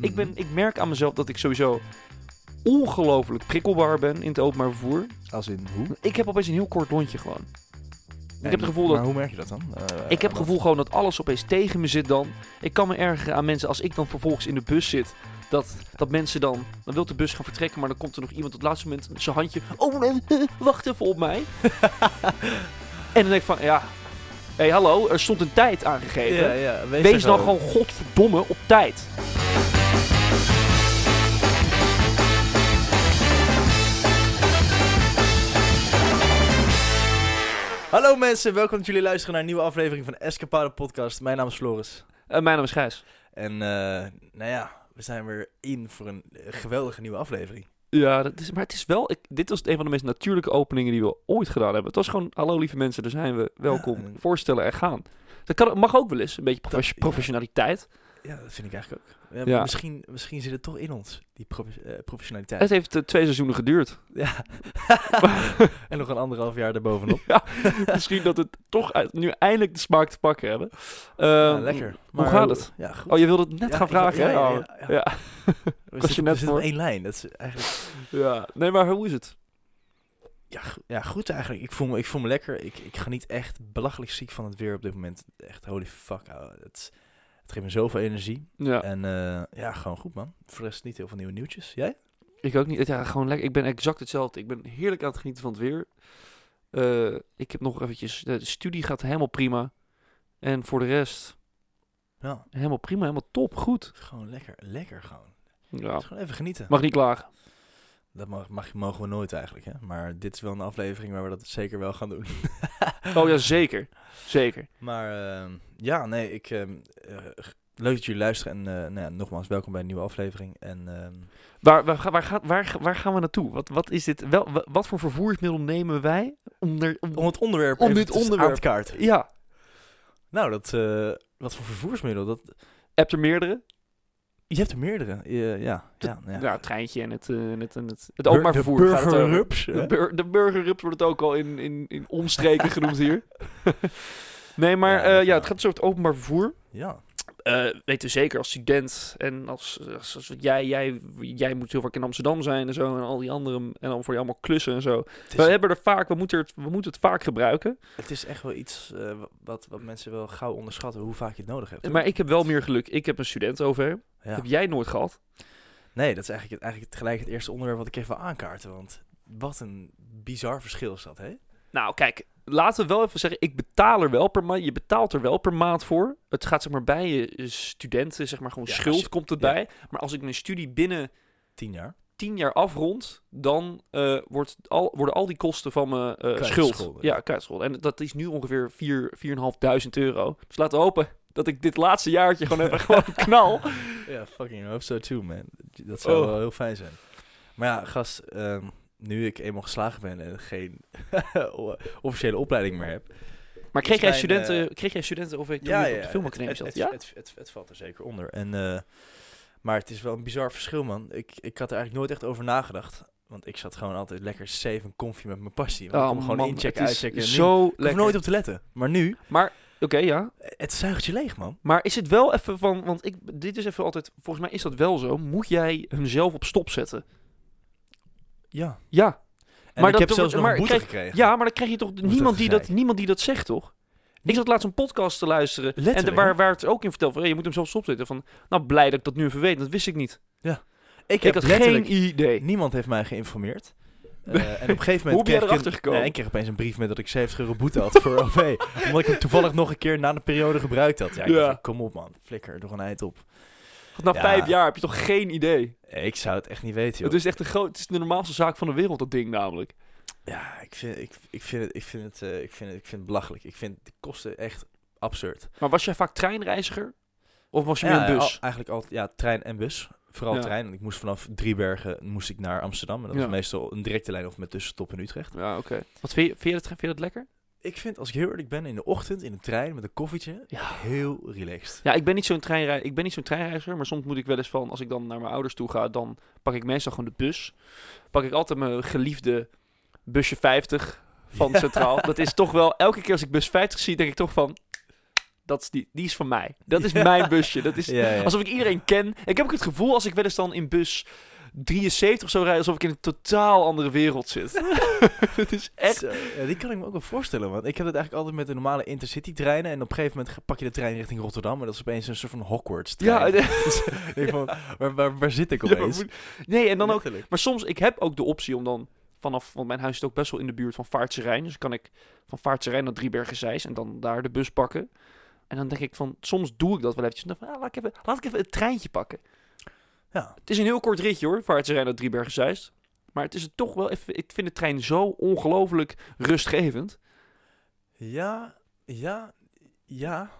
Ik, ben, ik merk aan mezelf dat ik sowieso ongelooflijk prikkelbaar ben in het openbaar vervoer. Als in hoe? Ik heb opeens een heel kort lontje gewoon. Nee, heb het gevoel maar dat- hoe merk je dat dan? Eh, Ik heb het gevoel gewoon dat alles opeens tegen me zit dan. Ik kan me ergeren aan mensen als ik dan vervolgens in de bus zit. Dat, dat mensen dan, dan wil de bus gaan vertrekken, maar dan komt er nog iemand op het laatste moment zijn handje. Oh wacht even op mij. en dan denk ik van, ja, hé hey, hallo, er stond een tijd aangegeven. Ja, ja, wees, Wees dan gewoon godverdomme op tijd. Hallo mensen, welkom dat jullie luisteren naar een nieuwe aflevering van Escapade Podcast. Mijn naam is Floris. Eh, mijn naam is Gijs. En eh, nou ja, we zijn weer in voor een geweldige nieuwe aflevering. Ja, dat is, maar het is wel, ik, dit was een van de meest natuurlijke openingen die we ooit gedaan hebben. Het was gewoon, hallo lieve mensen, daar zijn we, welkom, Ja, voorstellen en gaan. Dat kan, mag ook wel eens, een beetje Dat- professionaliteit. Ja, dat vind ik eigenlijk ook. Ja, Ja. Misschien, misschien zit het toch in ons, die profe- eh, professionaliteit. Het heeft eh, twee seizoenen geduurd. Ja. en nog een anderhalf jaar erbovenop. ja, misschien dat we toch uit- nu eindelijk de smaak te pakken hebben. Ja, Ehm, lekker. Hoe gaat het? Oh, je wilde het net gaan vragen, hè? ja, Oh, ja, was je zitten, net voor. één lijn. Dat is eigenlijk... ja. Nee, maar hoe is het? Ja, ja, goed eigenlijk. Ik voel me, ik voel me lekker. Ik, ik geniet echt belachelijk ziek van het weer op dit moment. Echt holy fuck. ouwe. Het, het geeft me zoveel energie. Ja, En eh, ja, gewoon goed man. Voor de rest niet heel veel nieuwe nieuwtjes. Jij? ik ook niet. Ja, gewoon lekker. Ik ben exact hetzelfde. Ik ben heerlijk aan het genieten van het weer. Eh, ik heb nog eventjes... De studie gaat helemaal prima. En voor de rest... Ja, Helemaal prima, helemaal top, goed. gewoon lekker. Lekker gewoon. Ja, Dus gewoon even genieten. mag niet klagen. Dat mag, mag, mogen we nooit eigenlijk, hè. Maar dit is wel een aflevering waar we dat zeker wel gaan doen. Oh ja, zeker. Zeker. Maar ehm, ja, nee, ik... ehm, eh, leuk dat jullie luisteren. En eh, nou ja, nogmaals, welkom bij een nieuwe aflevering. En ehm, Waar, waar, waar, gaat, waar, waar gaan we naartoe? Wat, wat is dit? Wel, wa- wat voor vervoersmiddel nemen wij om er... Om, om het onderwerp Om dit onderwerp. te kaarten. ja, Nou, dat... eh, wat voor vervoersmiddel? Dat, heb er meerdere? Je hebt er meerdere. Ja, ja, ja. Ja, het treintje en het, eh, en het, en het, het openbaar de vervoer. over. burgerrups, De, bur de burgerrups wordt het ook al in, in, in omstreken genoemd hier. nee, maar Ja, dat ja, het gaat dus over het openbaar vervoer. Ja. Eh weten we zeker als student en als, als, als jij, jij, jij moet heel vaak in Amsterdam zijn en zo en al die anderen en dan voor je allemaal klussen en zo. We hebben er vaak, we moeten het, we moeten het vaak gebruiken. het is echt wel iets eh, wat, wat mensen wel gauw onderschatten, hoe vaak je het nodig hebt. hoor. Maar ik heb wel meer geluk. Ik heb een student over. Ja. Heb jij nooit gehad? Nee, dat is eigenlijk, het, eigenlijk tegelijk het eerste onderwerp wat ik even wil aankaarten. Want wat een bizar verschil is dat, hè? Nou, kijk, laten we wel even zeggen, ik betaal er wel per maand. Je betaalt er wel per maand voor. Het gaat zeg maar bij je studenten, zeg maar gewoon Ja, schuld je- komt het ja. bij. Maar als ik mijn studie binnen Tien jaar. 10 jaar afrond, dan eh, wordt al, worden al die kosten van mijn eh, schuld. Ja, kwijtscholden. En dat is nu ongeveer 4 4.500 euro. Dus laten we hopen dat ik dit laatste jaartje gewoon even gewoon knal. Ja, fucking hope so too, man. Dat zou Oh. wel heel fijn zijn. Maar ja, gast, ehm, nu ik eenmaal geslagen ben en geen officiële opleiding meer heb. Maar kreeg jij, studenten, eh, kreeg jij studenten of je toen je op de filmacademie het, zat? het, Ja? het, het, valt er zeker onder. En, eh, maar het is wel een bizar verschil, man. Ik, ik had er eigenlijk nooit echt over nagedacht. Want ik zat gewoon altijd lekker safe en comfy met mijn passie. Want ik Oh, kon gewoon man, inchecken, uitchecken. en nu- Zo ik hoef lekker. nooit op te letten. Maar nu, Maar, oké, ja. het zuigt je leeg, man. Maar is het wel even van, want ik, dit is even altijd, volgens mij is dat wel zo. Moet jij hem zelf op stop zetten? Ja. Ja. En Maar ik dat heb zelfs nog maar een boete gekregen. Ja, maar dan krijg je toch niemand die, dat, niemand die dat zegt, toch? Ik zat laatst een podcast te luisteren. En de, waar, waar het ook in verteld van, hey, je moet hem zelf stopzetten. Van, nou, blij dat ik dat nu even weet. Dat wist ik niet. Ik, Ik, heb had geen idee. Niemand heeft mij geïnformeerd. Eh, en op een gegeven moment kreeg ik een- gekomen? Nee, ik kreeg opeens een brief met dat ik 70 euro boete had voor OV. omdat ik hem toevallig nog een keer na de periode gebruikt had. Ja, ik Ja. dacht, kom op man, flikker er toch een eind op. Na Ja. vijf jaar heb je toch geen idee. Ik zou het echt niet weten, joh. Het is echt de, groot, het is de normaalste zaak van de wereld, dat ding namelijk. Ja, ik vind, ik, ik vind het, ik vind het, eh, ik vind het, ik vind het belachelijk. Ik vind de kosten echt absurd. Maar was jij vaak treinreiziger? Of was je meer Ja, een bus? al- eigenlijk altijd, ja, trein en bus. Vooral Ja. trein. Want ik moest vanaf Driebergen moest ik naar Amsterdam. En dat was meestal een directe lijn of met tussenstop in Utrecht. Ja, oké. Wat vind je, vind, je dat, vind je dat lekker? Ik vind, als ik heel eerlijk ben, in de ochtend in de trein met een koffietje, Ja. heel relaxed. Ja, ik ben niet zo'n treinrei ik ben niet zo'n treinreiziger, maar soms moet ik wel eens van als ik dan naar mijn ouders toe ga, dan pak ik meestal gewoon de bus. Pak ik altijd mijn geliefde busje 50 van Ja. Centraal. Dat is toch wel elke keer als ik bus 50 zie, denk ik toch van dat is die, die is van mij. Dat is mijn busje. Dat is alsof ik iedereen ken. Ik heb ook het gevoel als ik wel eens dan in bus 73 of zo rijd, alsof ik in een totaal andere wereld zit. het is echt. Zo, ja, die kan ik me ook wel voorstellen, want ik heb het eigenlijk altijd met de normale intercity treinen en op een gegeven moment pak je de trein richting Rotterdam en dat is opeens een soort van Hogwarts Ja, trein. Ik denk van, waar, waar, waar zit ik Ja, maar opeens? nee, en dan ook. Maar soms, ik heb ook de optie om dan vanaf, want mijn huis zit ook best wel in de buurt van Vaartse Rijn. Dus kan ik van Vaartse Rijn naar Driebergen-Zeist en dan daar de bus pakken. En dan denk ik van, soms doe ik dat wel eventjes. Dan van, ah, laat, ik even, laat ik even het treintje pakken. Ja. Het is een heel kort ritje hoor, Vaartse Rijn naar Driebergen-Zeist. Maar het is het toch wel even, ik vind de trein zo ongelooflijk rustgevend. Ja, ja, ja.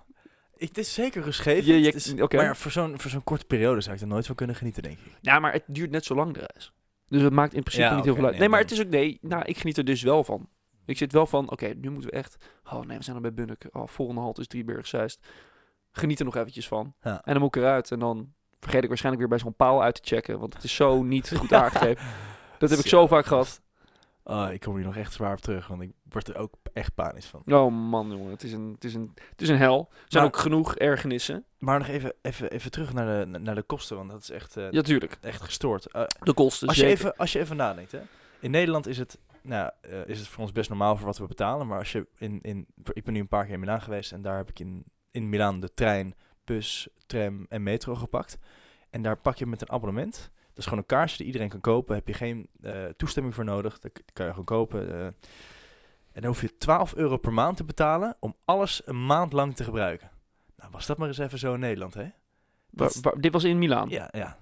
Ik, het is zeker rustgevend. Je- je- Het is- oké. Maar voor zo'n voor zo'n korte periode zou ik er nooit van kunnen genieten, denk ik. Ja, maar het duurt net zo lang de reis. Dus het maakt in principe Ja, niet heel veel uit. nee, Nee, maar het is ook... Nee, nou, ik geniet er dus wel van. Ik zit wel van, oké, nu moeten we echt... Oh nee, we zijn al bij Bunnik. Oh, volgende halt is Driebergen-Zeist. Geniet er nog eventjes van. Ja. En dan moet ik eruit. En dan vergeet ik waarschijnlijk weer bij zo'n paal uit te checken. Want het is zo niet goed aangegeven. Dat heb ik zo vaak gehad. Oh, ik kom hier nog echt zwaar op terug, want ik word er ook echt panisch van. Oh man, jongen. Het is een, het is een, het is een hel. Er zijn Maar- ook genoeg ergernissen. Maar nog even, even, even terug naar de, naar de kosten, want dat is echt, eh, Ja, tuurlijk. echt gestoord. Eh, De kosten, als, je even, als je even nadenkt, hè. In Nederland is het, nou, eh, is het voor ons best normaal voor wat we betalen. Maar als je in, in, ik ben nu een paar keer in Milaan geweest en daar heb ik in, in Milaan de trein, bus, tram en metro gepakt. En daar pak je met een abonnement. Dat is gewoon een kaartje die iedereen kan kopen. Heb je geen eh, toestemming voor nodig. Dat kan je gewoon kopen. eh. en dan hoef je 12 euro per maand te betalen om alles een maand lang te gebruiken. Nou, was dat maar eens even zo in Nederland, hè? Waar- waar- dit was in Milaan. Ja, ja.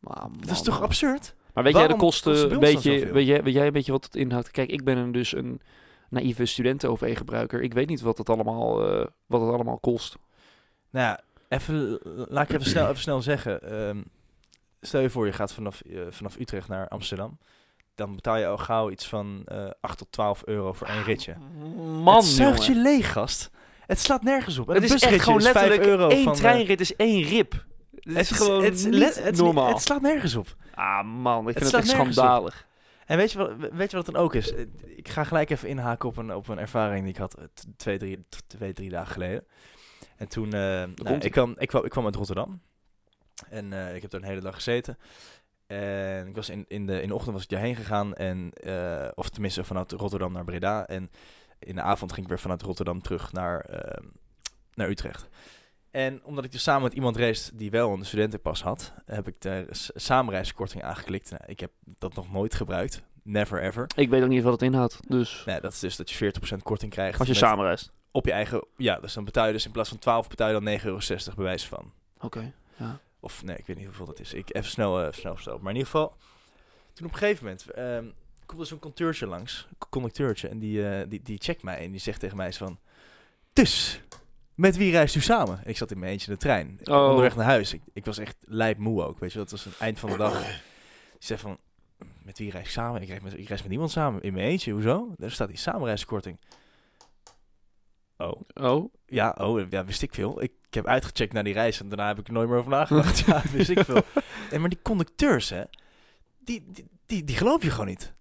Dat is toch man. absurd? Maar weet jij de kosten, bij weet, ons dan je, zoveel? weet, jij, weet jij een beetje wat het inhoudt? Kijk, ik ben een, dus een naïeve studenten-OV-gebruiker. Ik weet niet wat het allemaal, eh, wat het allemaal kost. Nou ja, even, laat ik even snel, even snel zeggen. Ehm, stel je voor, je gaat vanaf, eh, vanaf Utrecht naar Amsterdam. Dan betaal je al gauw iets van eh 8 tot 12 euro voor één ritje. Man, het zuigt je leeg, gast. Het slaat nergens op. En Het is echt gewoon is 5 letterlijk euro één van, eh, treinrit is één rip. Het is gewoon het, niet het, normaal. Het slaat nergens op. ah man, ik vind het, echt op. schandalig. En weet je, wat, weet je wat het dan ook is? Eh, Ik ga gelijk even inhaken op een, op een ervaring die ik had eh, twee, drie, twee, drie dagen geleden. En toen, eh, nou, ik, kwam, ik, kwam, ik kwam uit Rotterdam. En eh, ik heb daar een hele dag gezeten. En ik was in, in, de, in de ochtend was ik daarheen gegaan. En, eh, of tenminste vanuit Rotterdam naar Breda. En in de avond ging ik weer vanuit Rotterdam terug naar, eh, naar Utrecht. En omdat ik dus samen met iemand race die wel een studentenpas had, heb ik de samenreiskorting aangeklikt. Nou, ik heb dat nog nooit gebruikt. Never ever. Ik weet ook niet wat het inhoudt, dus Nee, dat is dus dat je 40% korting krijgt. als je met- samenreist. Op je eigen... Ja, dus dan betaal je dus in plaats van 12 betaal je dan 9,60 euro bewijs van. Oké, ja. Of nee, ik weet niet hoeveel dat is. Ik even snel, eh snel versteld. Maar in ieder geval, toen op een gegeven moment ehm komt er zo'n conducteurtje langs. Conducteurtje. En die, eh, die, die checkt mij en die zegt tegen mij van... Dus, met wie reist u samen? Ik zat in mijn eentje in de trein. Oh. Onderweg naar huis. Ik, ik was echt lijp moe ook. Weet je, dat was het eind van de dag. Die zegt van, met wie reis ik samen? Ik reis met, ik reis met niemand samen. In mijn eentje, hoezo? Daar staat die samenreiskorting. Oh. Oh, Ja, oh, ja, wist ik veel. Ik, ik heb uitgecheckt naar die reis en daarna heb ik er nooit meer over nagedacht. ja, wist ik veel. En maar die conducteurs, hè, die, die, die, die geloof je gewoon niet.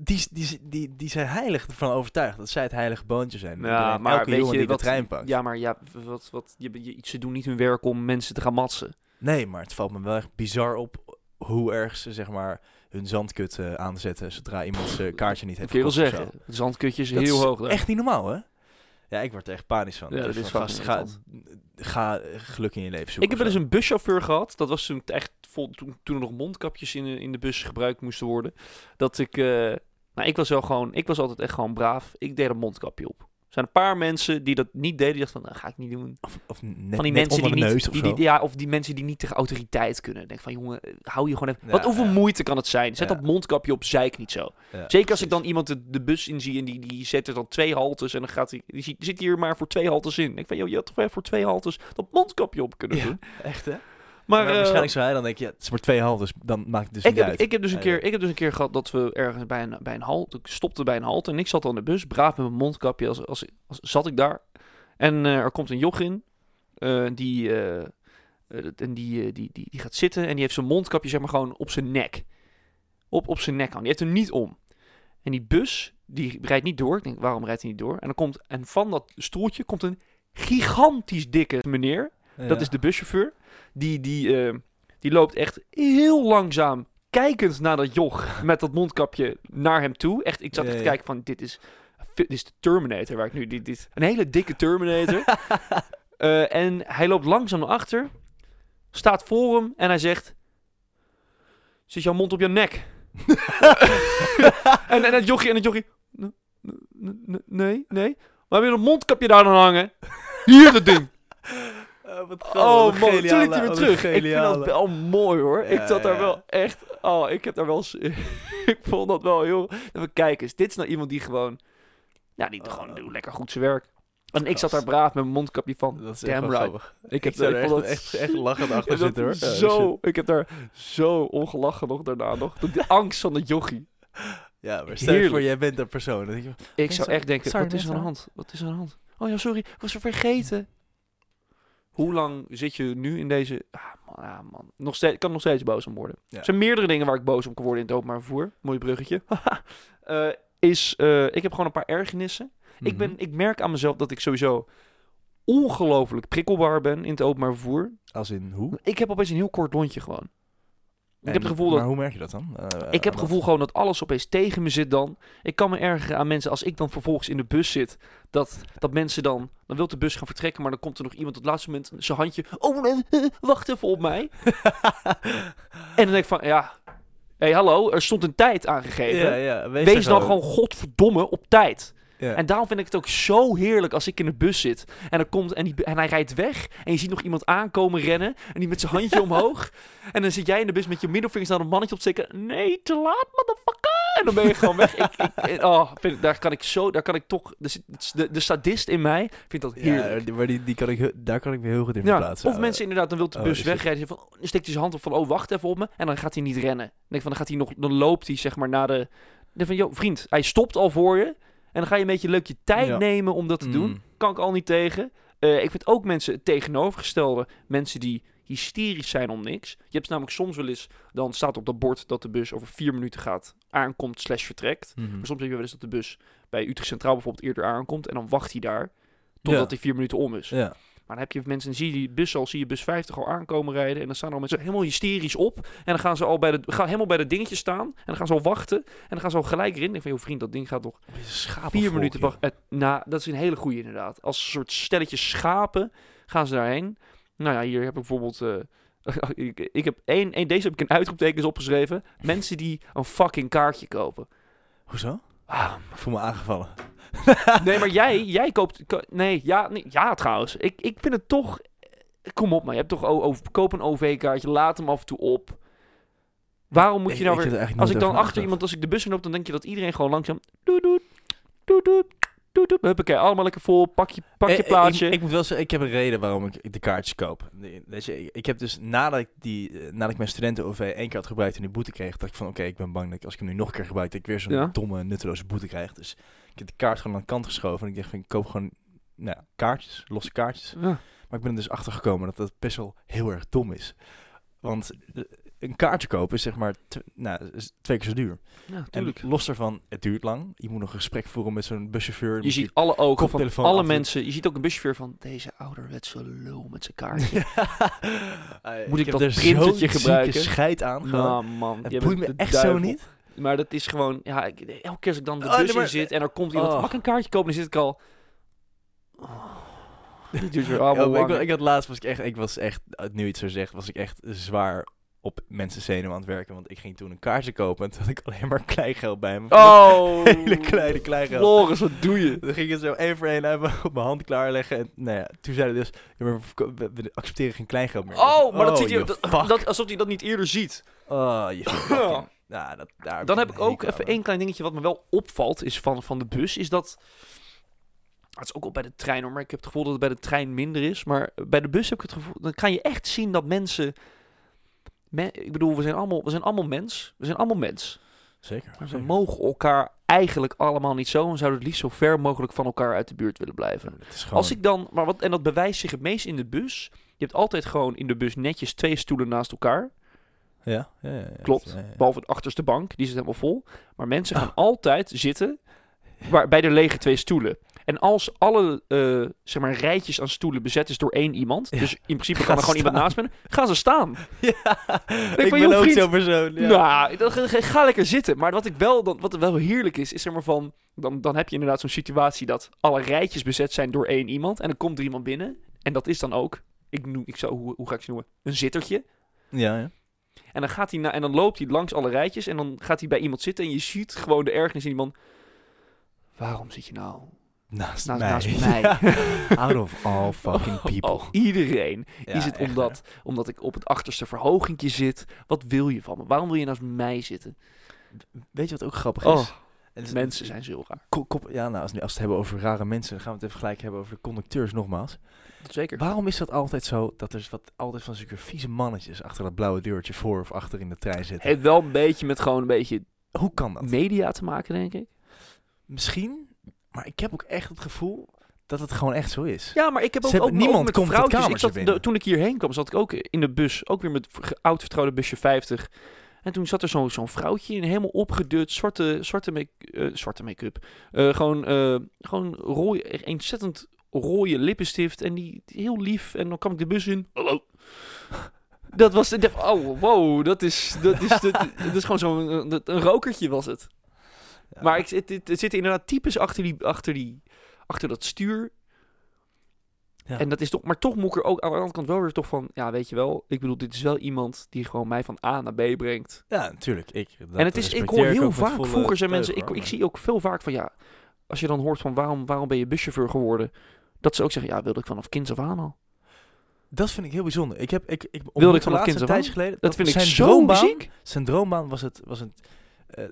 Die, die, die, die zijn heilig ervan overtuigd dat zij het heilige boontje zijn. ja, Iedereen- maar elke weet jongen je die wat? de trein pakt. Ja, maar ja, wat, wat, je, je, ze doen niet hun werk om mensen te gaan matsen. Nee, maar het valt me wel echt bizar op hoe erg ze zeg maar hun zandkut aanzetten zodra iemand zijn kaartje niet heeft gekocht of zeggen. Het zandkutje is. Dat heel is hoog. Echt niet normaal, hè? Ja, ik word er echt panisch van. Ja, Dus dat is van, gast, ga, ga geluk in je leven zoeken. Ik heb wel eens een buschauffeur gehad. Dat was toen echt vol, toen, toen er nog mondkapjes in de, in de bus gebruikt moesten worden. Dat ik, eh, nou, ik was wel gewoon, ik was altijd echt gewoon braaf. Ik deed een mondkapje op. Er zijn een paar mensen die dat niet deden. Die dachten van, nou, ga ik niet doen. Of, of net, van die mensen die niet, of die, ja, of die mensen die niet tegen autoriteit kunnen. Denk van, jongen, hou je gewoon even. Ja, wat hoeveel ja. moeite kan het zijn? Zet Ja. dat mondkapje op, zeik niet zo. Zeker als ik dan iemand de, de bus in zie en die, die zet er dan twee haltes en dan gaat hij, die, zit hier maar voor twee haltes in. Ik denk van, joh, je had toch wel voor twee haltes dat mondkapje op kunnen doen. Echt, hè? Maar, Maar, eh, waarschijnlijk zou hij dan denken, ja, het is maar twee half, dus dan maakt het dus ik niet heb, uit. ik, heb dus een keer, ik heb dus een keer gehad dat we ergens bij een, bij een halt, ik stopte bij een halt en ik zat al in de bus, braaf met mijn mondkapje, als, als, als, zat ik daar. En eh, er komt een joch in, eh, die, en die, die, die, die gaat zitten en die heeft zijn mondkapje zeg maar gewoon op zijn nek. Op, op zijn nek aan, die heeft hem niet om. En die bus, die rijdt niet door. Ik denk, waarom rijdt hij niet door? En dan komt, en van dat stoeltje komt een gigantisch dikke meneer. Dat is de buschauffeur. Die, die, eh, die loopt echt heel langzaam, kijkend naar dat joch met dat mondkapje naar hem toe. Echt, ik zat echt te kijken van, dit is, dit is de Terminator waar ik nu... Dit, dit, een hele dikke Terminator. Eh, en hij loopt langzaam naar achter, staat voor hem en hij zegt... Zit jouw mond op je nek? en, en het jochie, en het jochie... "N- n- n- Nee, nee. Maar heb je een mondkapje daar dan hangen? Hier dat ding. Oh, wat Oh man, toen geniale- liep hij weer terug. Ik vind dat wel mooi hoor. ik zat daar ja. wel echt... Oh, ik heb daar wel... ik vond dat wel heel... Even kijken eens. Dit is nou iemand die gewoon... Ja, die Oh. gewoon doet lekker goed zijn werk. En ik zat daar braaf met mijn mondkapje van. Dat is Damn right. Ik heb Ik daar ik vond echt, dat echt, echt lachend achter zitten hoor. Zo, ik heb daar zo ongelachen nog daarna nog. De angst van het jochie. Ja, maar stel je voor, jij bent dat persoon. Je, Ik zou echt denken, sorry, wat is er aan de hand? Wat is er aan de hand? Oh ja, sorry, ik was er vergeten. Hoe lang zit je nu in deze... Ah man, ah, man. Nog steeds, ik kan nog steeds boos om worden. Ja. Er zijn meerdere dingen waar ik boos om kan worden in het openbaar vervoer. Mooi bruggetje. Eh, is, eh, ik heb gewoon een paar ergernissen. Ik, ben, Mhm. ik merk aan mezelf dat ik sowieso ongelooflijk prikkelbaar ben in het openbaar vervoer. Als in hoe? Ik heb opeens een heel kort lontje gewoon. Ik heb het gevoel Maar hoe merk je dat dan? Eh, ik heb het gevoel gewoon dat alles opeens tegen me zit dan. Ik kan me ergeren aan mensen als ik dan vervolgens in de bus zit. Dat, dat mensen dan... Dan wil de bus gaan vertrekken, maar dan komt er nog iemand op het laatste moment zijn handje... Oh, nee, eh, wacht even op mij. en dan denk ik van, ja... Hé, hey, hallo, er stond een tijd aangegeven. Ja, ja, wees, Wees dan gewoon godverdomme op tijd. Ja. En daarom vind ik het ook zo heerlijk als ik in de bus zit. En, er komt, en, die, en hij rijdt weg. En je ziet nog iemand aankomen rennen. En die met zijn handje omhoog. En dan zit jij in de bus met je middelvingers naar een mannetje op te steken. Nee, te laat, motherfucker. En dan ben je gewoon weg. Ik, ik, oh, vind, daar kan ik zo, daar kan ik toch, de, de, de sadist in mij vindt dat heerlijk. Ja, die- maar die, die kan ik, daar kan ik me heel goed in Ja, verplaatsen. of mensen inderdaad, dan wil de oh, bus wegrijden. Van, oh, dan steekt hij zijn hand op van, oh, wacht even op me. En dan gaat hij niet rennen. Dan denk van, dan gaat hij nog, dan loopt hij zeg maar naar de... Dan van, joh, vriend, hij stopt al voor je. En dan ga je een beetje leuk je tijd Ja. nemen om dat te doen. Mm. Kan ik al niet tegen. Eh, ik vind ook mensen het tegenovergestelde. Mensen die hysterisch zijn om niks. Je hebt namelijk soms wel eens, dan staat op dat bord dat de bus over vier minuten gaat, aankomt slash vertrekt. Mhm. Maar soms heb je wel eens dat de bus bij Utrecht Centraal bijvoorbeeld eerder aankomt. En dan wacht hij daar totdat Ja. die vier minuten om is. Ja. Maar dan heb je mensen, zie je die bus al, zie je bus 50 al aankomen rijden. En dan staan er al mensen helemaal hysterisch op. En dan gaan ze al bij de, gaan helemaal bij de dingetje staan. En dan gaan ze al wachten. En dan gaan ze al gelijk erin. Ik denk van, joh vriend, dat ding gaat toch vier minuten wachten. Nou, dat is een hele goede inderdaad. Als een soort stelletje schapen gaan ze daarheen. Nou ja, hier heb ik bijvoorbeeld... eh, ik, ik heb één, één, deze heb ik in uitroeptekens opgeschreven. Mensen die een fucking kaartje kopen. Hoezo? Ah, Ik voel me aangevallen. Nee, maar jij, jij koopt... ko- nee, ja, nee, ja, trouwens. Ik, ik vind het toch... Kom op, maar je hebt toch... over, koop een OV-kaartje, laat hem af en toe op. Waarom moet je nou weer... Als ik dan achter iemand, als ik de bus in loop, dan denk je dat iedereen gewoon langzaam... Doet, doet, doet, doet, doet, doet. Huppakee, allemaal lekker vol. Pak je, pak je Eh, plaatje. Ik, ik moet wel zeggen, ik heb een reden waarom ik de kaartjes koop. Weet je, ik- heb dus nadat ik, die, eh, nadat ik mijn studenten-OV één keer had gebruikt en die boete kreeg, dacht ik van oké, ik ben bang dat ik, als ik hem nu nog een keer gebruik, dat ik weer zo'n Ja. domme, nutteloze boete krijg. Dus ik heb de kaart gewoon aan de kant geschoven en ik dacht van ik koop gewoon nou, ja, kaartjes, losse kaartjes. Ja. Maar ik ben er dus achter gekomen dat dat best wel heel erg dom is. Want eh, een kaartje kopen is zeg maar nou, is twee keer zo duur. Ja, En los daarvan, het duurt lang. Je moet nog een gesprek voeren met zo'n buschauffeur. Je ziet alle ogen van alle af mensen. Je ziet ook een buschauffeur van deze ouderwetse lul met zijn kaartje. Moet ik heb dat er printertje gebruiken? scheid aan. nou man, het boeit me echt zo niet. Maar dat is gewoon, ja, ik, elke keer als ik dan de Oh, bus nee, maar- in zit en er komt iemand, Oh. mag ik een kaartje kopen? Dan zit ik al... Oh, dit duurt weer Ja, allemaal maar ik, ik had laatst was ik echt, ik was echt, nu iets zo zegt, was ik echt zwaar op mensen zenuwen aan het werken. Want ik ging toen een kaartje kopen en toen had ik alleen maar kleingeld bij me. Oh, Hele kleine kleingeld. Floris, wat doe je? Dan ging het zo één voor één uit mijn- op mijn hand klaarleggen. En nou ja, toen zeiden dus, we, we- we accepteren geen kleingeld meer. Oh, maar dat ziet je hij, dat, fuck. dat, alsof hij dat niet eerder ziet. Oh, je fucking... Ja, dat, daar Dan heb ik ook even één klein dingetje wat me wel opvalt, is van, van de bus, is dat... Het is ook al bij de trein hoor, maar ik heb het gevoel dat het bij de trein minder is. Maar bij de bus heb ik het gevoel, dan kan je echt zien dat mensen... ik bedoel, we zijn, allemaal, we zijn allemaal mens. We zijn allemaal mens. Zeker. Maar we mogen elkaar eigenlijk allemaal niet zo. En zouden het liefst zo ver mogelijk van elkaar uit de buurt willen blijven. Gewoon... Als ik dan, maar wat, en dat bewijst zich het meest in de bus. Je hebt altijd gewoon in de bus netjes twee stoelen naast elkaar. Ja, ja, ja, ja. Klopt. Behalve de achterste bank, die zit helemaal vol. Maar mensen gaan altijd zitten waar, bij de lege twee stoelen. En als alle eh, zeg maar, rijtjes aan stoelen bezet is door één iemand, Ja. dus in principe kan er gewoon iemand naast me, gaan ze staan. Ja, ik van, ben ook zo'n persoon. Ja. Nou, dan ga, lekker zitten. Maar wat ik wel, dan, wat wel heerlijk is, is zeg maar van, dan, dan heb je inderdaad zo'n situatie dat alle rijtjes bezet zijn door één iemand. En dan komt er iemand binnen. En dat is dan ook, ik noem, ik zou, hoe, hoe ga ik ze noemen? Een zittertje. ja, ja. En dan, gaat hij na, en dan loopt hij langs alle rijtjes en dan gaat hij bij iemand zitten en je ziet gewoon de ergernis in die man. Waarom zit je nou Naast, naast, mij. naast mij? Out of all fucking people. Oh, iedereen. Ja, is het echt, omdat, omdat ik op het achterste verhogingje zit? Wat wil je van me? Waarom wil je naast mij zitten? Weet je wat ook grappig Oh, is? Het is- mensen zijn zo raar. Kop- ja, nou, als, we het hebben over rare mensen, dan gaan we het even gelijk hebben over de conducteurs nogmaals. Zeker. Waarom is dat altijd zo, dat er wat, altijd van zulke vieze mannetjes achter dat blauwe deurtje voor of achter in de trein zitten? heeft wel een beetje met gewoon een beetje Hoe kan dat? media te maken, denk ik. Misschien, maar ik heb ook echt het gevoel dat het gewoon echt zo is. Ja, maar ik heb ook, hebben- ook, niemand ook met komt vrouwtjes. Ik zat, de- toen ik hierheen kwam, zat ik ook in de bus. Ook weer met oud vertrouwde busje 50. En toen zat er zo'n zo'n vrouwtje in, helemaal opgedut, zwarte, zwarte make- eh, zwarte make-up. Eh, gewoon, eh gewoon rooi, ontzettend rode lippenstift. En die, die heel lief. En dan kwam ik de bus in. Hallo. Dat was, dacht, oh wow, dat is, dat is, dat, dat is gewoon zo'n, een rokertje was het. Ja. Maar ik, het, het, het zit inderdaad typisch achter, die, achter, die, achter dat stuur. Ja. En dat is toch, maar toch moet ik er ook aan de andere kant wel weer toch van, ja, weet je wel, ik bedoel, dit is wel iemand die gewoon mij van A naar B brengt. Ja, natuurlijk. Ik, en het is, ik respecteer hoor heel vaak, vroeger zijn mensen, ik, ik zie ook veel vaak van, ja, als je dan hoort van waarom, waarom ben je buschauffeur geworden, dat ze ook zeggen, ja, wilde ik vanaf kinds af aan al. Dat vind ik heel bijzonder. Ik heb, ik, ik Wilde ik vanaf kinds een af aan? geleden. Dat vind ik zo droombaan, muziek. Zijn droombaan was het, was eh,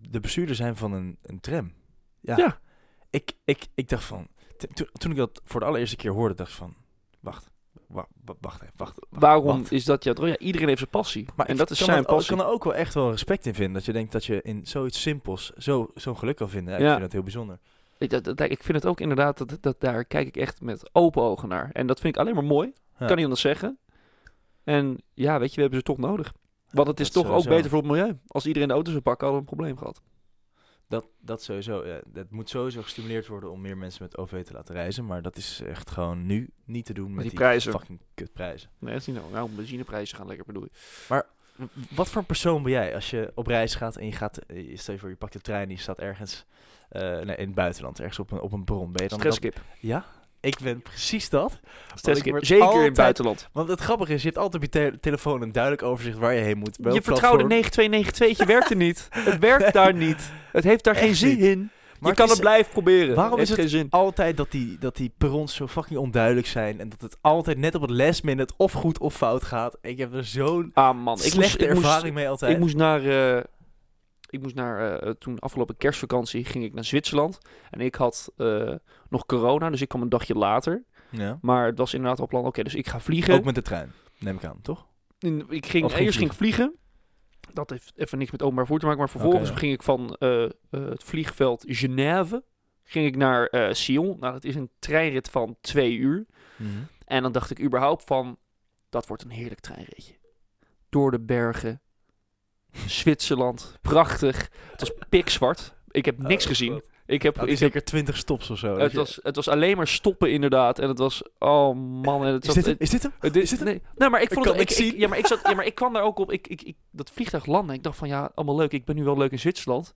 de bestuurder zijn van een, een tram. Ja. Ja. Ik, ik, ik dacht van, to- toen ik dat voor de allereerste keer hoorde, dacht ik van, wacht, wa- wa- wacht even, wacht. wacht, Waarom wacht. is dat jouw? Ja, iedereen heeft zijn passie. Maar en ik dat is zijn passie. Ik kan er ook wel echt wel respect in vinden. Dat je denkt dat je in zoiets simpels zo, zo'n geluk kan vinden. Ja, ik vind dat heel bijzonder. Ik, dat, dat- ik vind het ook inderdaad, dat, dat, daar kijk ik echt met open ogen naar. En dat vind ik alleen maar mooi. Kan niet anders zeggen. En ja, weet je, we hebben ze toch nodig. Want het is dat toch ook beter voor het milieu. Als iedereen de auto zou pakken, hadden we een probleem gehad. Dat, dat sowieso. Ja, dat moet sowieso gestimuleerd worden om meer mensen met OV te laten reizen. Maar dat is echt gewoon nu niet te doen met, die prijzen. fucking kutprijzen. Nee, dat is niet nou. Nou, benzineprijzen gaan lekker bedoel je. Wat voor een persoon ben jij als je op reis gaat en je gaat, eh, je- stel je voor je pakt de trein en je staat ergens eh, nee, in het buitenland, ergens op een, op een. Ben je dan dat- Stresskip. Ja, ik ben precies dat. Zeker in het buitenland. Want het grappige is, je hebt altijd op je te- telefoon een duidelijk overzicht waar je heen moet. welk Je vertrouwde platform. 9292 werkte niet. Het werkt daar niet. Het heeft daar Echt geen zin niet. in. Maar je kan is het blijven proberen. Waarom heeft is het geen zin. altijd dat die, dat die perrons zo fucking onduidelijk zijn en dat het altijd net op het last minute of goed of fout gaat? Ik heb er zo'n Ah man, ik slechte moest, ik moest, ervaring mee altijd. Ik moest naar, eh, ik moest naar eh, toen afgelopen kerstvakantie ging ik naar Zwitserland. En ik had eh, nog corona, dus ik kwam een dagje later. ja. Maar het was inderdaad al plan, oké, dus ik ga vliegen. Ook met de trein, neem ik aan, toch? In- ik ging, eerst ging vliegen. Dat heeft even niks met openbaar vervoer te maken. Maar vervolgens ja. ging ik van eh, eh, het vliegveld Genève ging ik naar eh, Sion. Nou, dat is een treinrit van twee uur. En dan dacht ik überhaupt van, dat wordt een heerlijk treinritje. Door de bergen, Zwitserland, prachtig. Het was pikzwart. Ik heb niks Oh, gezien. Ik heb, ik ik heb, zeker 20 stops of zo. het, je- was, het was alleen maar stoppen inderdaad. En het was, oh man. En het is, zat, dit is dit hem? het is- dit hem? nee, nou, maar ik Ik vond kan het, ik, niks ik- zien. ja, maar ik zat, ja, maar ik kwam daar ook op. Ik, ik, ik, dat vliegtuig landen. Ik dacht van ja, allemaal leuk. Ik ben nu wel leuk in Zwitserland.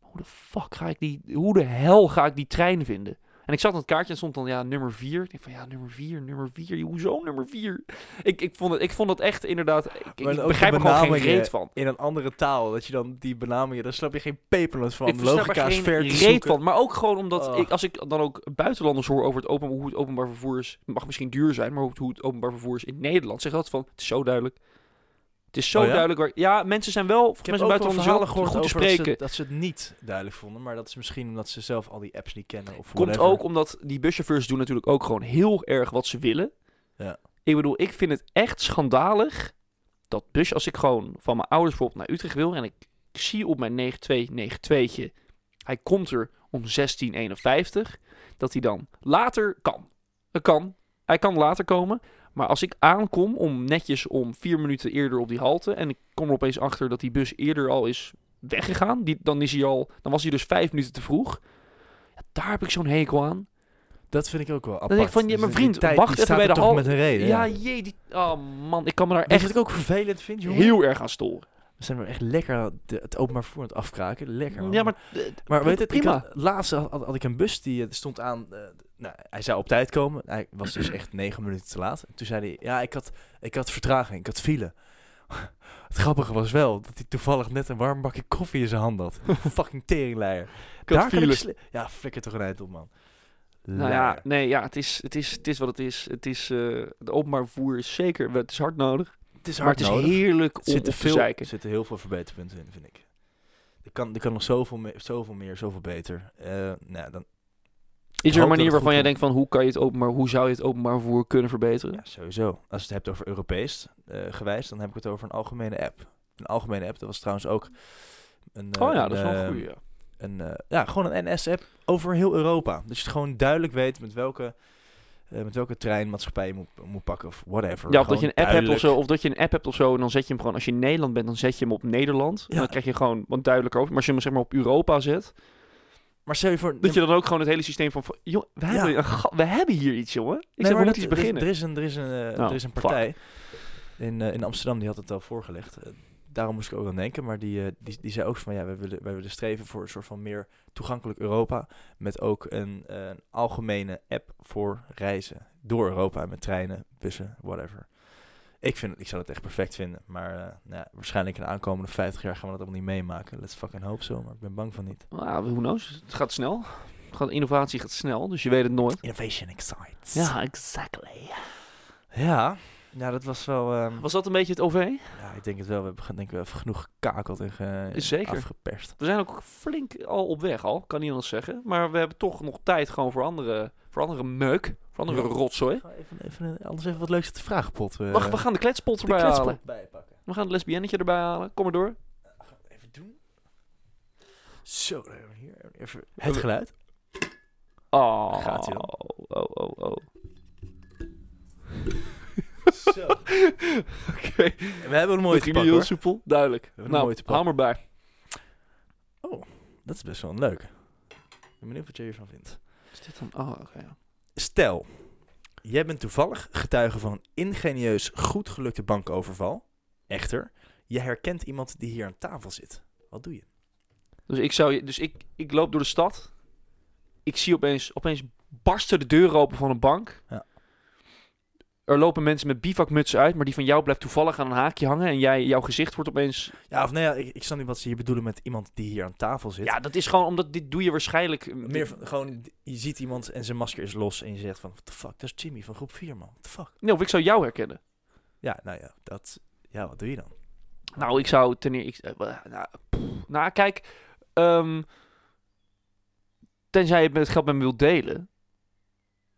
Maar hoe de fuck ga ik die, hoe de hel ga ik die trein vinden? En ik zat aan het kaartje en stond dan ja, nummer 4. Ik denk van ja, nummer 4, nummer 4. Hoezo nummer 4? Ik, ik, vond het, ik vond het echt inderdaad. Ik, ik begrijp er gewoon geen reet van. In een andere taal, dat je dan die benamingen, daar snap je geen pepernoot van. ik er Logica is ver te reet van. Maar ook gewoon omdat Oh. ik, als ik dan ook buitenlanders hoor over het open, hoe het openbaar vervoer is. Het mag misschien duur zijn, maar hoe het, hoe het openbaar vervoer is in Nederland. Zeg dat van, het is zo duidelijk. Het is zo Oh ja? duidelijk. Waar, ja, mensen zijn wel, Ik heb ook wel verhalen gehoord goed te dat spreken. ze, dat ze het niet duidelijk vonden. Maar dat is misschien omdat ze zelf al die apps niet kennen. Of Komt whatever. ook omdat die buschauffeurs doen natuurlijk ook gewoon heel erg wat ze willen. Ja. Ik bedoel, ik vind het echt schandalig dat bus, als ik gewoon van mijn ouders bijvoorbeeld naar Utrecht wil en ik, ik zie op mijn 9292'tje, hij komt er om 1651, dat hij dan later kan. Het kan. Hij kan later komen. Maar als ik aankom om netjes om vier minuten eerder op die halte en ik kom er opeens achter dat die bus eerder al is weggegaan. Die, dan, is hij al, dan was hij dus vijf minuten te vroeg. Ja, daar heb ik zo'n hekel aan. Dat vind ik ook wel apart. denk ik van, ja, Dus mijn vriend, tijd, wacht even bij de toch hal- met een reden. Ja, Ja, jee. Die, oh man, ik kan me daar echt wat ik ook vervelend vind, jongen? heel erg aan storen. We zijn er echt lekker de, het openbaar vervoer aan het afkraken. Lekker, man. Ja, maar, eh, Maar weet het, prima. Had, laatst had, had- had ik een bus die eh, stond aan. eh, nou, hij zou op tijd komen. Hij was dus echt negen minuten te laat. En toen zei hij: Ja, ik had, ik had vertraging, ik had file. Het grappige was wel dat hij toevallig net een warm bakje koffie in zijn hand had. Fucking teringleier. Daar kan ik Ja, flikker toch een eind op, man. Nou ja, nee, ja, het is, het is, het is wat het is. Het is, eh het openbaar vervoer is zeker, het is hard nodig. het is maar hard het is heerlijk Er om te veel, er zitten heel veel verbeterpunten in, vind ik. Er kan, er kan nog zoveel meer, zoveel, meer, zoveel beter. Eh nou, dan, Is er een manier waarvan jij denkt van hoe kan je het openbaar, hoe zou je het openbaar vervoer kunnen verbeteren? Ja, sowieso. Als je het hebt over Europees eh gewijs, dan heb ik het over een algemene app. Een algemene app, dat was trouwens ook een... eh, oh ja, dat is wel eh, een goeie. Ja. Een, eh, ja, gewoon een NS-app over heel Europa. Dus je het gewoon duidelijk weet met welke, eh, met welke treinmaatschappij je moet, moet pakken of whatever. Ja, of dat je een app hebt of duidelijk. zo, of dat je een app hebt of zo, en dan zet je hem gewoon, als je in Nederland bent, dan zet je hem op Nederland. En Ja. dan krijg je gewoon wat duidelijker over. Maar als je hem zeg maar op Europa zet, Maar stel je voor... dat je dan ook gewoon het hele systeem van, joh, we, Ja. hebben, een ga- we hebben hier iets, jongen. Ik Nee, zeg, we moeten iets beginnen. Er is een, er is een, eh, Oh, er is een fuck. partij in, eh, in Amsterdam, die had het al voorgelegd. Eh, daarom moest ik ook aan denken. Maar die, eh, die, die zei ook van ja, wij willen, wij willen streven voor een soort van meer toegankelijk Europa. Met ook een, eh, een algemene app voor reizen door Europa met treinen, bussen, whatever. Ik, vind, ik zou het echt perfect vinden. Maar eh, nou ja, waarschijnlijk in de aankomende 50 jaar gaan we dat allemaal niet meemaken. Let's fucking hope so, maar ik ben bang van niet. Nou, who knows? Het gaat snel. Innovatie gaat snel, dus je weet het nooit. Innovation excites. Ja, exactly. Ja, ja dat was wel... ehm, Was dat een beetje het OV? Ja, ik denk het wel. We hebben denk ik wel even genoeg gekakeld en ge- Zeker. afgeperst. We zijn ook flink al op weg al, kan niet anders zeggen. Maar we hebben toch nog tijd gewoon voor andere, voor andere meuk, andere Ja. rotzooi. Even, even, anders even wat leuks te vragen, pot. eh, We, we gaan de kletspot erbij kletspot halen. bijpakken. We gaan het lesbiennetje erbij halen. Kom maar door. Even doen. Zo, we hier even het geluid. Oh, Gaat-ie dan? oh, oh, oh. Zo. Oké, We hebben een mooie te pakken, heel soepel. Duidelijk. hebben een Nou, mooie te hou maar bij. Dat is best wel een leuk. Ik ben benieuwd wat je hiervan vindt. Is dit dan? Oh, oké. ja. Stel, jij bent toevallig getuige van een ingenieus goed gelukte bankoverval. Echter, je herkent iemand die hier aan tafel zit. Wat doe je? Dus ik zou dus ik, ik loop door de stad. Ik zie opeens, opeens barsten de deuren open van een bank. Ja. Er lopen mensen met bivakmutsen uit, maar die van jou blijft toevallig aan een haakje hangen en jij, jouw gezicht wordt opeens. Ja, of nee, ja, ik, ik snap niet wat ze hier bedoelen met iemand die hier aan tafel zit. Ja, dat is gewoon omdat dit doe je waarschijnlijk. Meer van, gewoon, je ziet iemand en zijn masker is los en je zegt van, what the fuck, dat is Jimmy van groep 4, man. What the fuck? Nee, of ik zou jou herkennen. Ja, nou ja, dat, ja, wat doe je dan? Nou, ik zou ten eerste. eh, nou, nou, kijk. ehm, tenzij je het geld met me wilt delen.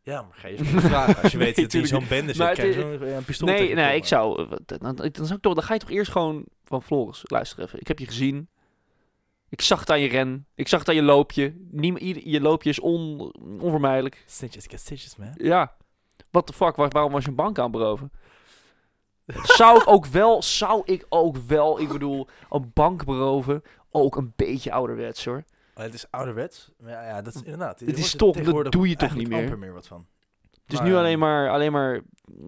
Ja, maar ga je eens vragen. Als je weet dat hij zo'n bende zit, krijg je zo'n een pistool Nee, nee, ik zou. eh, Dan, dan, zou ik toch, dan ga je toch eerst gewoon van Floris. Luister even. Ik heb je gezien. Ik zag het aan je ren. Ik zag het aan je loopje. Niem, je loopje is on, onvermijdelijk. aan. Stitches get stitches, man. Ja. What the fuck? Waar- waarom was je een bank aan beroven? zou ik ook wel, zou ik ook wel, ik bedoel, een bank beroven. Ook een beetje ouderwets hoor. Het is ouderwets. Maar ja, ja, dat is inderdaad. Het is toch- dat doe je toch niet meer? amper meer wat van. Het is Maar, nu ehm, alleen maar, alleen maar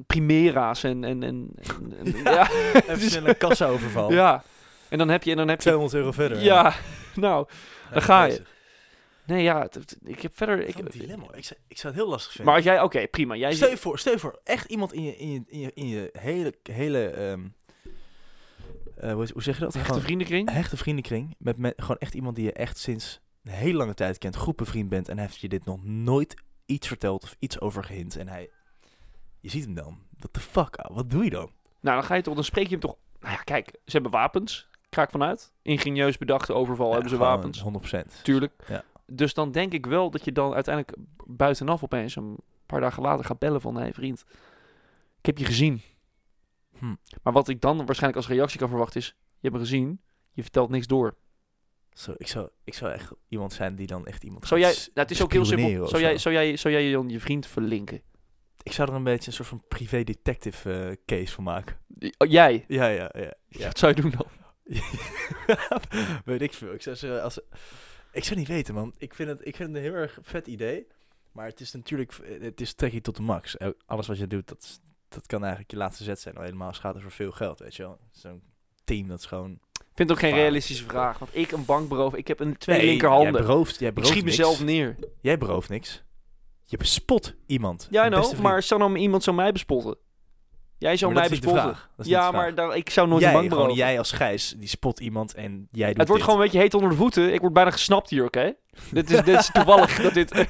Primera's en, en, en, en- en- ja. Even een kassa-overval. ja. En dan heb je, en dan heb je 200 euro verder. Ja, nou. Ja, ga je. Nee, ja, ik heb verder... Ik, een dilemma. Ik ik zou het heel lastig vinden. maar als jij... Oké, prima. Jij stel, je voor, stel je voor, echt iemand in je, in je, in je, in je hele, hele ehm, eh, hoe, zeg je dat? Hechte Gewoon vriendenkring? hechte vriendenkring. Met, met gewoon echt iemand die je echt sinds een hele lange tijd kent, goed bevriend bent. En hij heeft je dit nog nooit iets verteld of iets over gehint. En hij, je ziet hem dan. What the fuck, wat doe je dan? Nou, dan ga je toch... Dan spreek je hem toch... Nou ja, kijk. Ze hebben wapens. Ga ik vanuit. Ingenieus bedachte overval hebben ze wapens. 100%. Tuurlijk. Ja. Dus dan denk ik wel dat je dan uiteindelijk buitenaf opeens een paar dagen later gaat bellen van... Hé hey, vriend, ik heb je gezien. Hm. Maar wat ik dan waarschijnlijk als reactie kan verwachten is... Je hebt me gezien. Je vertelt niks door. Zo, ik, zou, ik zou echt iemand zijn die dan echt iemand Zou jij, nou, het is ook heel simpel. Zou jij, zo. zou, jij, zou jij dan je vriend verlinken? Ik zou er een beetje een soort van privé detective eh, case van maken. Oh, jij? Ja, ja, ja. Ja, Wat zou je doen dan? Weet ik veel. Ik zou, zeggen, als, ik zou niet weten, man. Ik vind, het, ik vind het een heel erg vet idee. Maar het is natuurlijk, het is trekkie tot de max. El- Alles wat je doet, dat, is- dat kan eigenlijk je laatste zet zijn. Al helemaal als het gaat over veel geld, weet je wel. Zo'n team, dat is gewoon... Ik vind het ook geen realistische vraag. Want ik een bank beroof. Ik heb een twee Nee, linkerhanden. Jij berooft, jij ik berooft schiet niks. mezelf neer. Jij berooft niks. Je bespot iemand. Ja, vriend. maar stel nou iemand zou mij bespotten. Jij zou Maar mij bespotten. Ja, maar daar, ik zou nooit jij, een bank gewoon beroven. jij als Gijs, die spot iemand en jij doet Het wordt dit. gewoon een beetje heet onder de voeten. Ik word bijna gesnapt hier, oké? dit, is, dit is toevallig dat dit...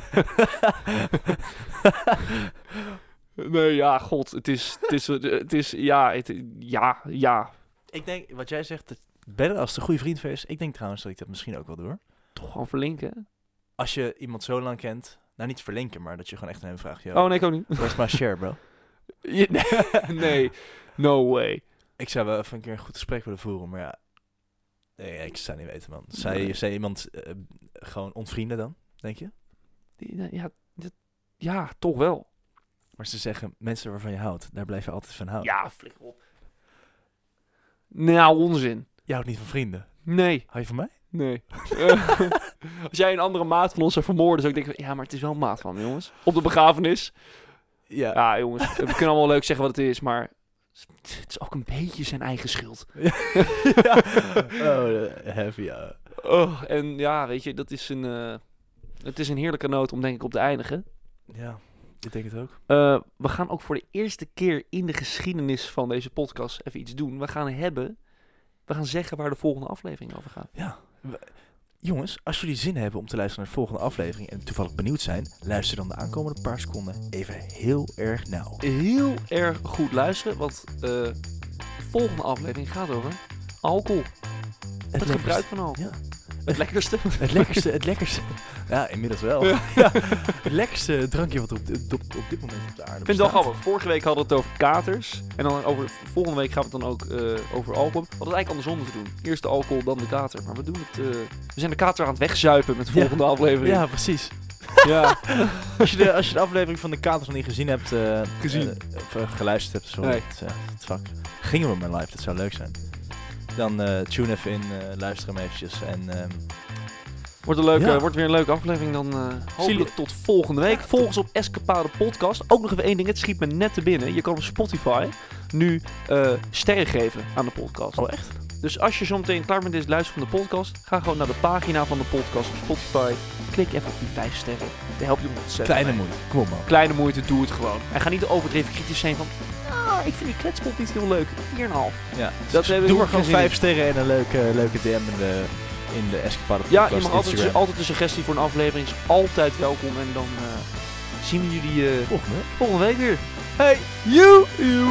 nee, ja, god. Het is... Het is, het is ja, het, ja, ja. Ik denk, wat jij zegt, het better als een goede vriend is. Ik denk trouwens dat ik dat misschien ook wel doe. Toch gewoon verlinken. Als je iemand zo lang kent, nou niet verlinken, maar dat je gewoon echt aan hem vraagt. Oh, nee, ik ook niet. Where's my share, bro? Je- nee, no way. Ik zou wel even een keer een goed gesprek willen voeren, maar ja. Nee, ik zou niet weten, man. Zou je, Nee. zou je iemand eh, gewoon ontvrienden dan, denk je? Ja, ja, toch wel. Maar ze zeggen, mensen waarvan je houdt, daar blijf je altijd van houden. Ja, flikker op. Nou, onzin. Je houdt niet van vrienden. Nee, Hou je van mij? nee. Als jij een andere maat van ons zou vermoorden, zou ik denken, ja, maar het is wel een maat van me, jongens. Op de begrafenis. Ja. Ja, jongens, we kunnen allemaal leuk zeggen wat het is, maar het is ook een beetje zijn eigen schuld. Oh, eh, heavy, ja. Oh, en ja, weet je, dat is een, eh, het is een heerlijke noot om denk ik op te eindigen. Ja, ik denk het ook. Eh, we gaan ook voor de eerste keer in de geschiedenis van deze podcast even iets doen. We gaan hebben, we gaan zeggen waar de volgende aflevering over gaat. Ja. we- Jongens, als jullie zin hebben om te luisteren naar de volgende aflevering en toevallig benieuwd zijn, luister dan de aankomende paar seconden even heel erg nauw. Heel erg goed luisteren, want eh, de volgende aflevering gaat over alcohol. Het, lekkerste- gebruik van alcohol. Ja. Het lekkerste. Het lekkerste, het lekkerste. Ja, inmiddels wel. Ja. Ja. Het lekkerste drankje wat er op, dit- op, op dit moment op de aarde Ik vind het wel grappig. Vorige week hadden we het over katers. En dan over, volgende week gaan we het dan ook eh, over alcohol. We hadden het eigenlijk andersom moeten doen. Eerst de alcohol, dan de kater. Maar we doen het... eh, we zijn de kater aan het wegzuipen met de Ja. volgende aflevering. Ja, precies. ja. Als je de, als je de aflevering van de Katers nog niet gezien hebt, eh, Gezien. of geluisterd hebt, sorry, Nee. het, het fuck. Gingen we maar live, dat zou leuk zijn. Dan eh, tune even in, eh, luister hem eventjes en ehm, Wordt, een leuke, Ja. wordt weer een leuke aflevering. Dan eh hopelijk tot volgende week. Volg ons op Escapade Podcast. Ook nog even één ding. Het schiet me net te binnen. Je kan op Spotify nu sterren geven aan de podcast. Oh echt? Dus als je zo meteen klaar bent met het luisteren van de podcast, ga gewoon naar de pagina van de podcast op Spotify. Klik even op die vijf sterren. Dat helpt je ontzettend. Kleine moeite, kom op man. Kleine moeite, doe het gewoon. En ga niet overdreven kritisch zijn van, ah, ik vind die kletspot niet heel leuk. 4,5. Ja. Dat hebben we Doe maar geen gewoon zin in. vijf sterren en een leuke, leuke DM in de, in de Escapade Ja, je mag altijd, altijd een suggestie voor een aflevering. Is altijd welkom. En dan eh, zien we jullie eh, Volgende week. volgende week weer. Hey! You! you.